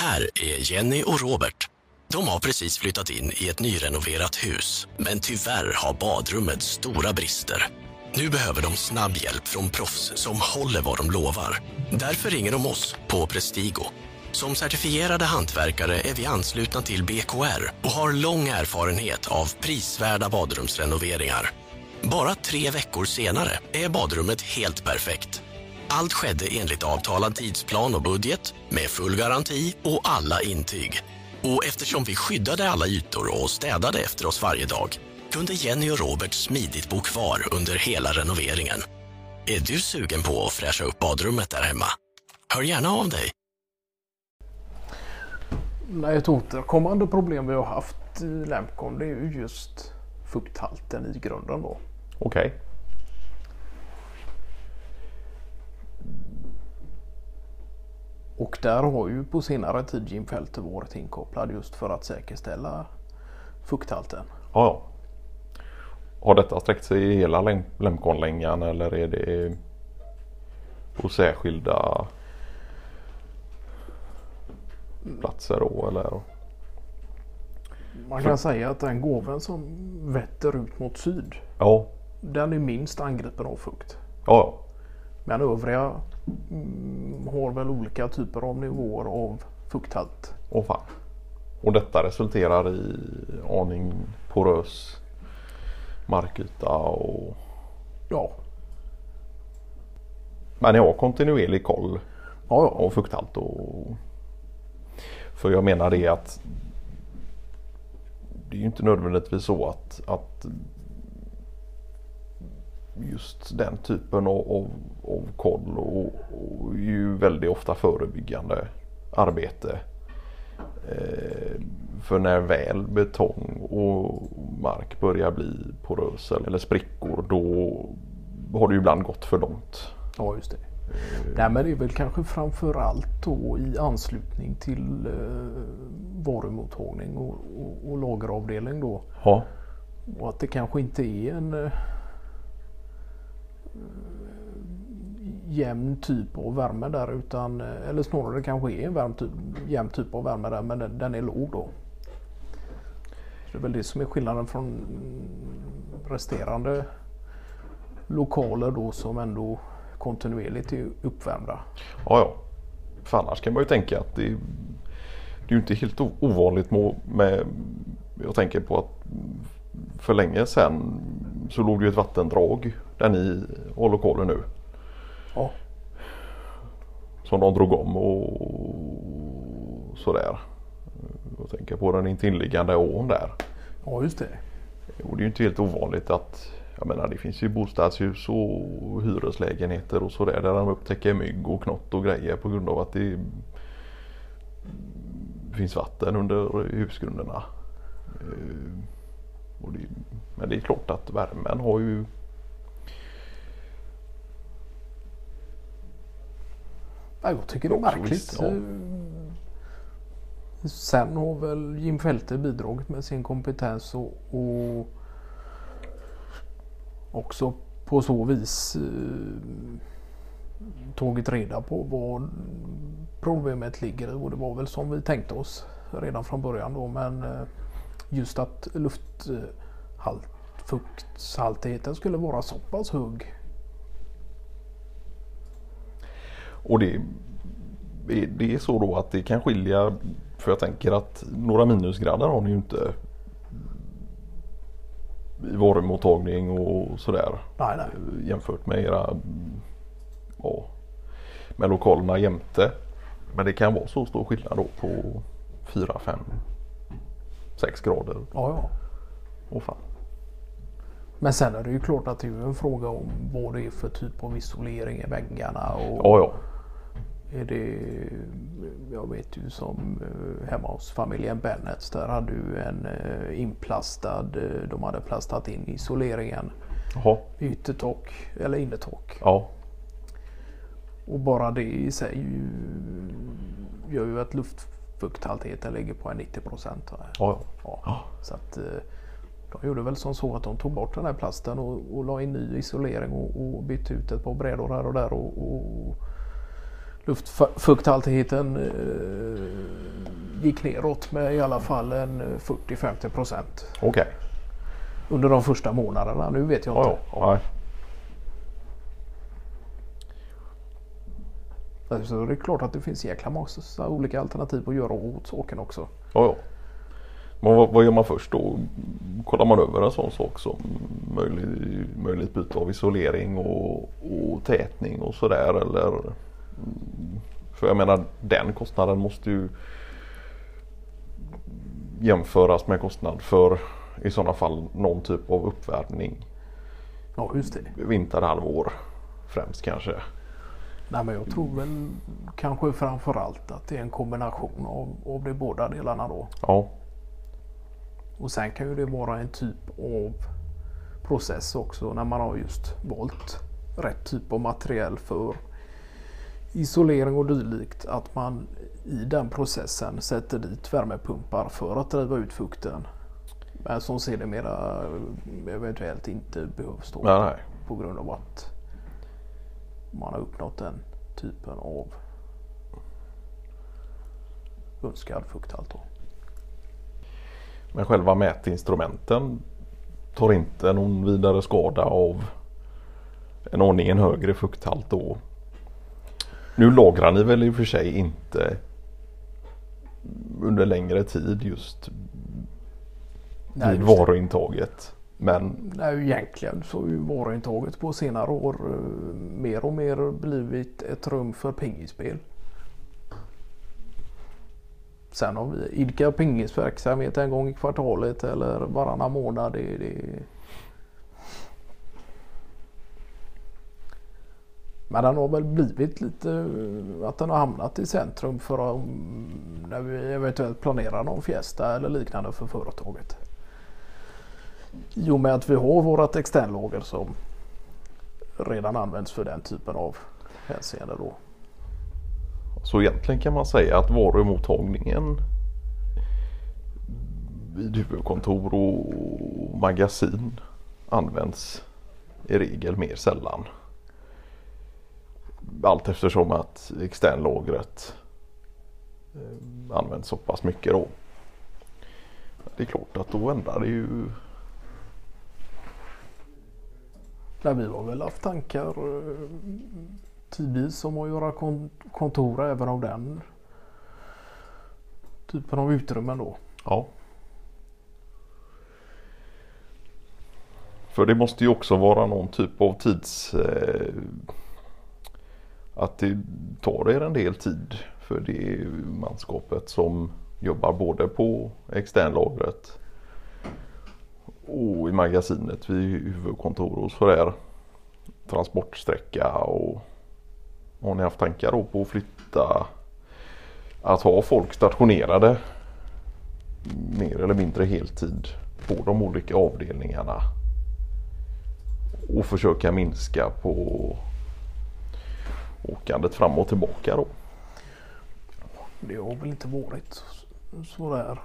Här är Jenny och Robert. De har precis flyttat in i ett nyrenoverat hus, men tyvärr har badrummet stora brister. Nu behöver de snabb hjälp från proffs som håller vad de lovar. Därför ringer de oss på Prestigo. Som certifierade hantverkare är vi anslutna till BKR och har lång erfarenhet av prisvärda badrumsrenoveringar. Bara tre veckor senare är badrummet helt perfekt. Allt skedde enligt avtalad tidsplan och budget med full garanti och alla intyg. Och eftersom vi skyddade alla ytor och städade efter oss varje dag kunde Jenny och Robert smidigt bo kvar under hela renoveringen. Är du sugen på att fräscha upp badrummet där hemma? Hör gärna av dig. Nej, ett återkommande problem vi har haft i Lemcon det är ju just fukthalten i grunden då. Okej. Och där har ju på senare tid Jim Felter varit inkopplad just för att säkerställa fukthalten. Ja, ja. Har detta sträckt sig i hela Lem- Lemconlängan eller är det på särskilda platser då eller? Man kan säga att den gåven som vetter ut mot syd Ja, den är minst angripen av fukt. ja, Men övriga har väl olika typer av nivåer av fukthalt. Åh fan. Och detta resulterar i aning porös markyta och Ja, men jag har kontinuerlig koll ja, ja. och fukthalt och för jag menar det att det är ju inte nödvändigtvis så att, att just den typen av, av, av koll och, och ju väldigt ofta förebyggande arbete. Eh, för när väl betong och mark börjar bli porös eller sprickor då har det ju ibland gått för långt. ja just det. Nej men det är väl kanske framförallt då i anslutning till eh, varumottagning och, och, och lageravdelning då. Ja, Och att det kanske inte är en eh, jämn typ av värme där utan eller snarare det kanske är en varm typ, jämn typ av värme där men den, den är låg då. Så det är väl det som är skillnaden från resterande lokaler då som ändå kontinuerligt är uppvärmda. Ja, ja. För annars kan man ju tänka att det, det är ju inte helt ovanligt med, med jag tänker på att för länge sedan så låg det ju ett vattendrag där ni har lokaler nu. Ja, Som de drog om och sådär. Jag tänker på den intilliggande ån där. ja just det. Och det är ju inte helt ovanligt att jag menar det finns ju bostadshus och hyreslägenheter och sådär där de upptäcker mygg och knott och grejer på grund av att det finns vatten under husgrunderna. Eh, det, men det är klart att värmen har ju Ja, jag tycker det är märkligt. ja. Eh, Sen har väl Jim Fälte bidragit med sin kompetens och, och också på så vis eh, tagit reda på vad problemet ligger i och det var väl som vi tänkte oss redan från början då men eh, just att lufthalt, fukthaltigheten skulle vara så pass hög. Och det, det är så då att det kan skilja för jag tänker att några minusgrader har ni ju inte i varumottagning och sådär Nej, nej. jämfört med era ja, med lokalerna jämte. Men det kan vara så stor skillnad då på 4, 5, 6 grader. Ja, ja. Åh fan. Men sen är det ju klart att det är en fråga om vad det är för typ av isolering i väggarna. Och Ja, ja. Är det, jag vet ju som eh, hemma hos familjen Bennets där hade du en eh, inplastad, eh, de hade plastat in isoleringen Jaha. i yttertak eller innertak. Ja. Och bara det i sig ju, gör ju att luftfukthaltigheten ligger på en 90 procent. Ja, Ja. Så att de gjorde väl som så att de tog bort den här plasten och, och la in ny isolering och, och bytte ut ett par brädor här och där och, och luftfukthaltigheten eh, gick neråt med i alla fall en 40-50 procent Okej. under de första månaderna. Nu vet jag Ja, inte. Nej. Så det är klart att det finns jäkla massa olika alternativ att göra åt saken också. Ja, ja. Men vad, vad gör man först då? Kollar man över en sån sak som möjlig, möjligt byte av isolering och, och tätning och sådär eller? För jag menar den kostnaden måste ju jämföras med kostnad för i sådana fall någon typ av uppvärmning Ja just det. vinterhalvår främst kanske. Nej, men jag tror väl kanske framförallt att det är en kombination av, av de båda delarna då. Ja, Och sen kan ju det vara en typ av process också när man har just valt rätt typ av material för isolering och dylikt. Att man i den processen sätter dit värmepumpar för att driva ut fukten. Men som sedermera eventuellt inte behövs då nej, nej. på grund av att man har uppnått den typen av önskad fukthalt. Då. Men själva mätinstrumenten tar inte någon vidare skada av en aningen högre fukthalt då. Nu lagrar ni väl i och för sig inte under längre tid just Nej, vid varuintaget. Men Nej, egentligen så har ju varuintaget på senare år eh, mer och mer blivit ett rum för pingisspel. Sen om vi idkar pingisverksamhet en gång i kvartalet eller varannan månad. Det, det... Men den har väl blivit lite att den har hamnat i centrum för att, när vi eventuellt planerar någon fiesta eller liknande för företaget. I och med att vi har vårat externlager som redan används för den typen av hänseende då. så egentligen kan man säga att varumottagningen vid huvudkontor och magasin används i regel mer sällan. Allt eftersom att externlagret eh, används så pass mycket då. Det är klart att då ändrar det ju Nej, vi har väl haft tankar eh, tidvis om att göra kon- kontor även av den typen av utrymmen då. Ja. För det måste ju också vara någon typ av tids... Eh, att det tar er en del tid för det manskapet som jobbar både på externlagret och i magasinet vid huvudkontor och sådär. Transportsträcka och har ni haft tankar då på att flytta att ha folk stationerade mer eller mindre heltid på de olika avdelningarna. Och försöka minska på åkandet fram och tillbaka då. Det har väl inte varit sådär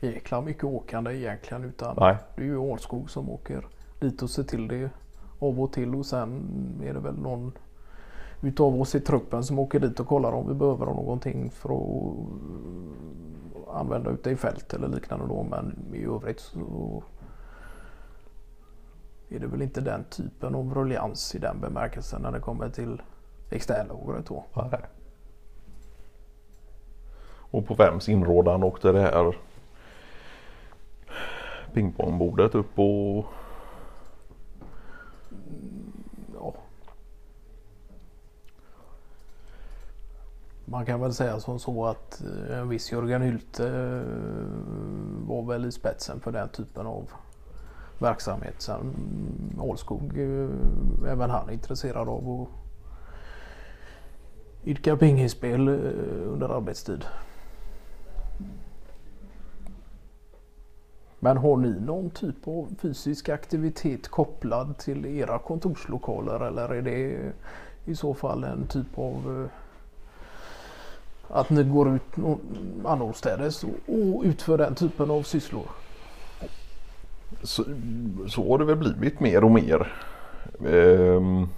jäkla mycket åkande egentligen utan Nej. det är ju Arskog som åker dit och ser till det av och till och sen är det väl någon utav oss i truppen som åker dit och kollar om vi behöver någonting för att använda ute i fält eller liknande då men i övrigt så är det väl inte den typen av ruljans i den bemärkelsen när det kommer till externlagret då. Nej. Och på vems inrådan åkte det här pingpongbordet upp och ja. Man kan väl säga som så att eh, en viss Jörgen Hylte eh, var väl i spetsen för den typen av verksamhet. Sen Ålskog, eh, även han är intresserad av att idka pingisspel eh, under arbetstid. Men har ni någon typ av fysisk aktivitet kopplad till era kontorslokaler eller är det i så fall en typ av eh, att ni går ut annorstädes och och utför den typen av sysslor? så, så har det väl blivit mer och mer. Ehm,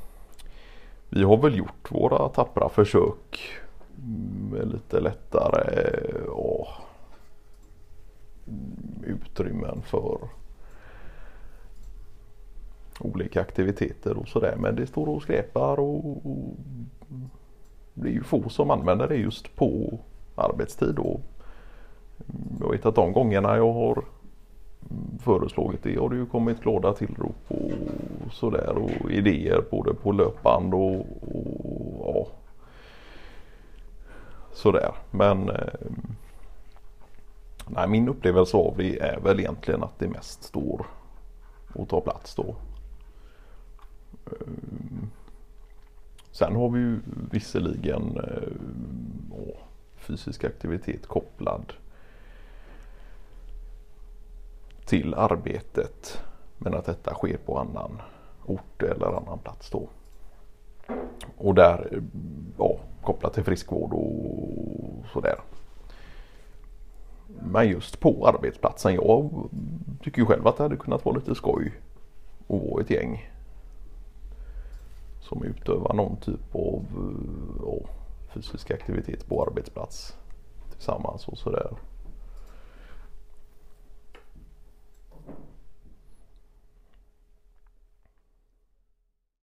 vi har väl gjort våra tappra försök mm, med lite lättare åh, mm, utrymmen för olika aktiviteter och sådär. Men det står och skräpar och, och det är ju få som använder det just på arbetstid. Och mm, jag vet att de gångerna jag har föreslagit det har det ju kommit glada tillrop sådär och idéer både på löpband och, och ja, sådär. Men eh, nej, min upplevelse av det är väl egentligen att det mest står och tar plats då. Eh, sen har vi ju visserligen eh, fysisk aktivitet kopplad till arbetet men att detta sker på annan ort eller annan plats då. Och där ja, kopplat till friskvård och sådär. Men just på arbetsplatsen, jag tycker ju själv att det hade kunnat vara lite skoj att vara ett gäng som utövar någon typ av ja, fysisk aktivitet på arbetsplats tillsammans och sådär.